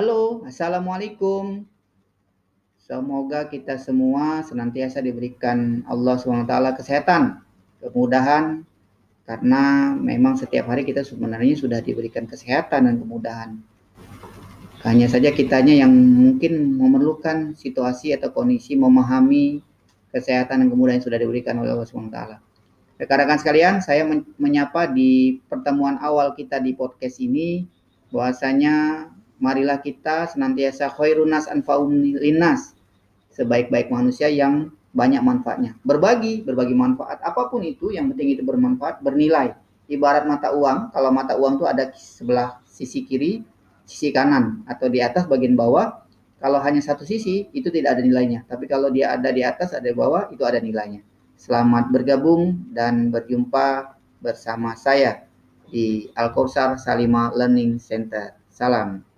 Halo, Assalamualaikum. Semoga kita semua senantiasa diberikan Allah SWT kesehatan, kemudahan, karena memang setiap hari kita sebenarnya sudah diberikan kesehatan dan kemudahan. Hanya saja kitanya yang mungkin memerlukan situasi atau kondisi memahami kesehatan dan kemudahan yang sudah diberikan oleh Allah SWT. Rekan-rekan sekalian, saya menyapa di pertemuan awal kita di podcast ini bahwasanya marilah kita senantiasa khairunas anfaum linnas sebaik-baik manusia yang banyak manfaatnya. Berbagi, berbagi manfaat apa pun itu yang penting itu bermanfaat, bernilai. Ibarat mata uang, kalau mata uang itu ada sebelah sisi kiri, sisi kanan atau di atas bagian bawah. Kalau hanya satu sisi itu tidak ada nilainya, tapi kalau dia ada di atas ada di bawah itu ada nilainya. Selamat bergabung dan berjumpa bersama saya di Al Kausar Salima Learning Center. Salam.